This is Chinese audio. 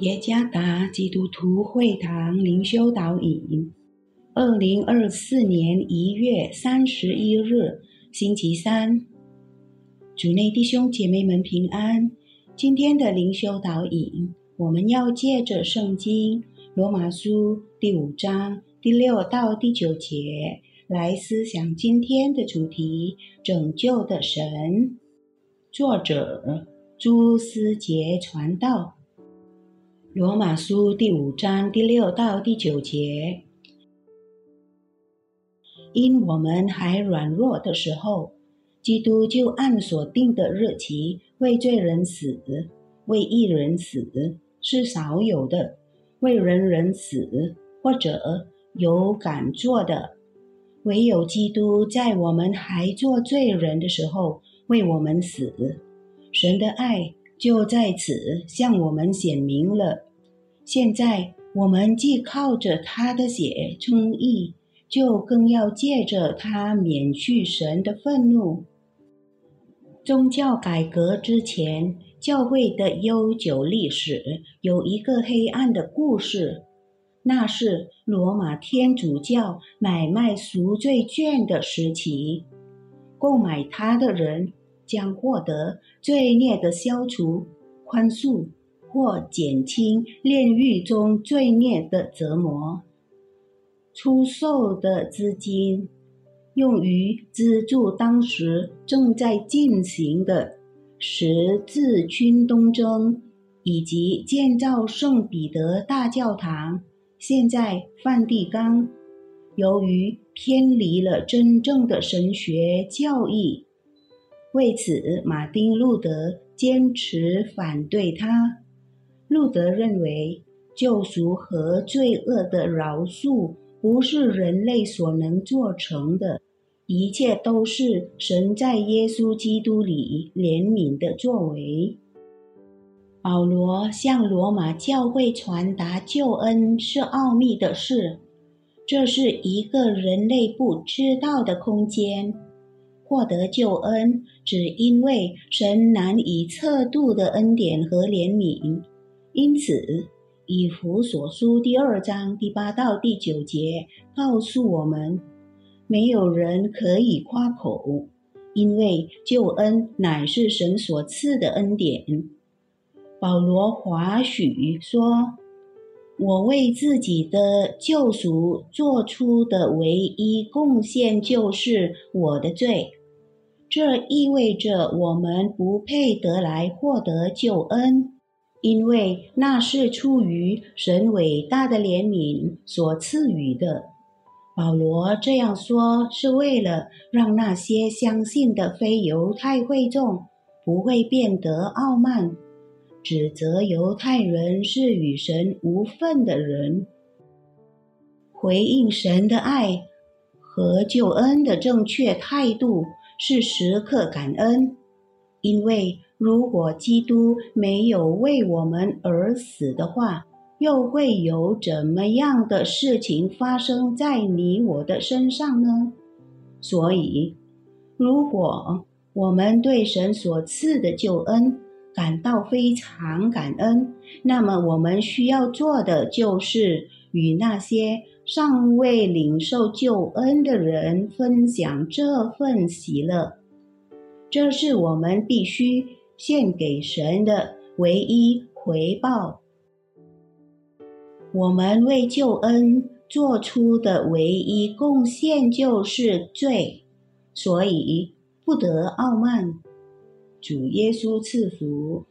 耶加达基督徒会堂灵修导引，二零二四年一月三十一日，星期三，主内弟兄姐妹们平安。今天的灵修导引，我们要借着圣经罗马书第五章第六到第九节来思想今天的主题：拯救的神。作者朱思杰传道。罗马书第五章第六到第九节，因我们还软弱的时候，基督就按所定的日期为罪人死，为一人死是少有的，为人人死或者有敢做的，唯有基督在我们还做罪人的时候为我们死，神的爱。就在此向我们显明了。现在我们既靠着他的血称义，就更要借着他免去神的愤怒。宗教改革之前，教会的悠久历史有一个黑暗的故事，那是罗马天主教买卖赎罪券的时期。购买它的人。将获得罪孽的消除、宽恕或减轻炼狱中罪孽的折磨。出售的资金用于资助当时正在进行的十字军东征，以及建造圣彼得大教堂。现在梵蒂冈由于偏离了真正的神学教义。为此，马丁·路德坚持反对他。路德认为，救赎和罪恶的饶恕不是人类所能做成的，一切都是神在耶稣基督里怜悯的作为。保罗向罗马教会传达救恩是奥秘的事，这是一个人类不知道的空间。获得救恩，只因为神难以测度的恩典和怜悯。因此，以弗所书第二章第八到第九节告诉我们：没有人可以夸口，因为救恩乃是神所赐的恩典。保罗华许说：“我为自己的救赎做出的唯一贡献，就是我的罪。”这意味着我们不配得来获得救恩，因为那是出于神伟大的怜悯所赐予的。保罗这样说，是为了让那些相信的非犹太会众不会变得傲慢，指责犹太人是与神无份的人。回应神的爱和救恩的正确态度。是时刻感恩，因为如果基督没有为我们而死的话，又会有怎么样的事情发生在你我的身上呢？所以，如果我们对神所赐的救恩感到非常感恩，那么我们需要做的就是与那些。尚未领受救恩的人分享这份喜乐，这是我们必须献给神的唯一回报。我们为救恩做出的唯一贡献就是罪，所以不得傲慢。主耶稣赐福。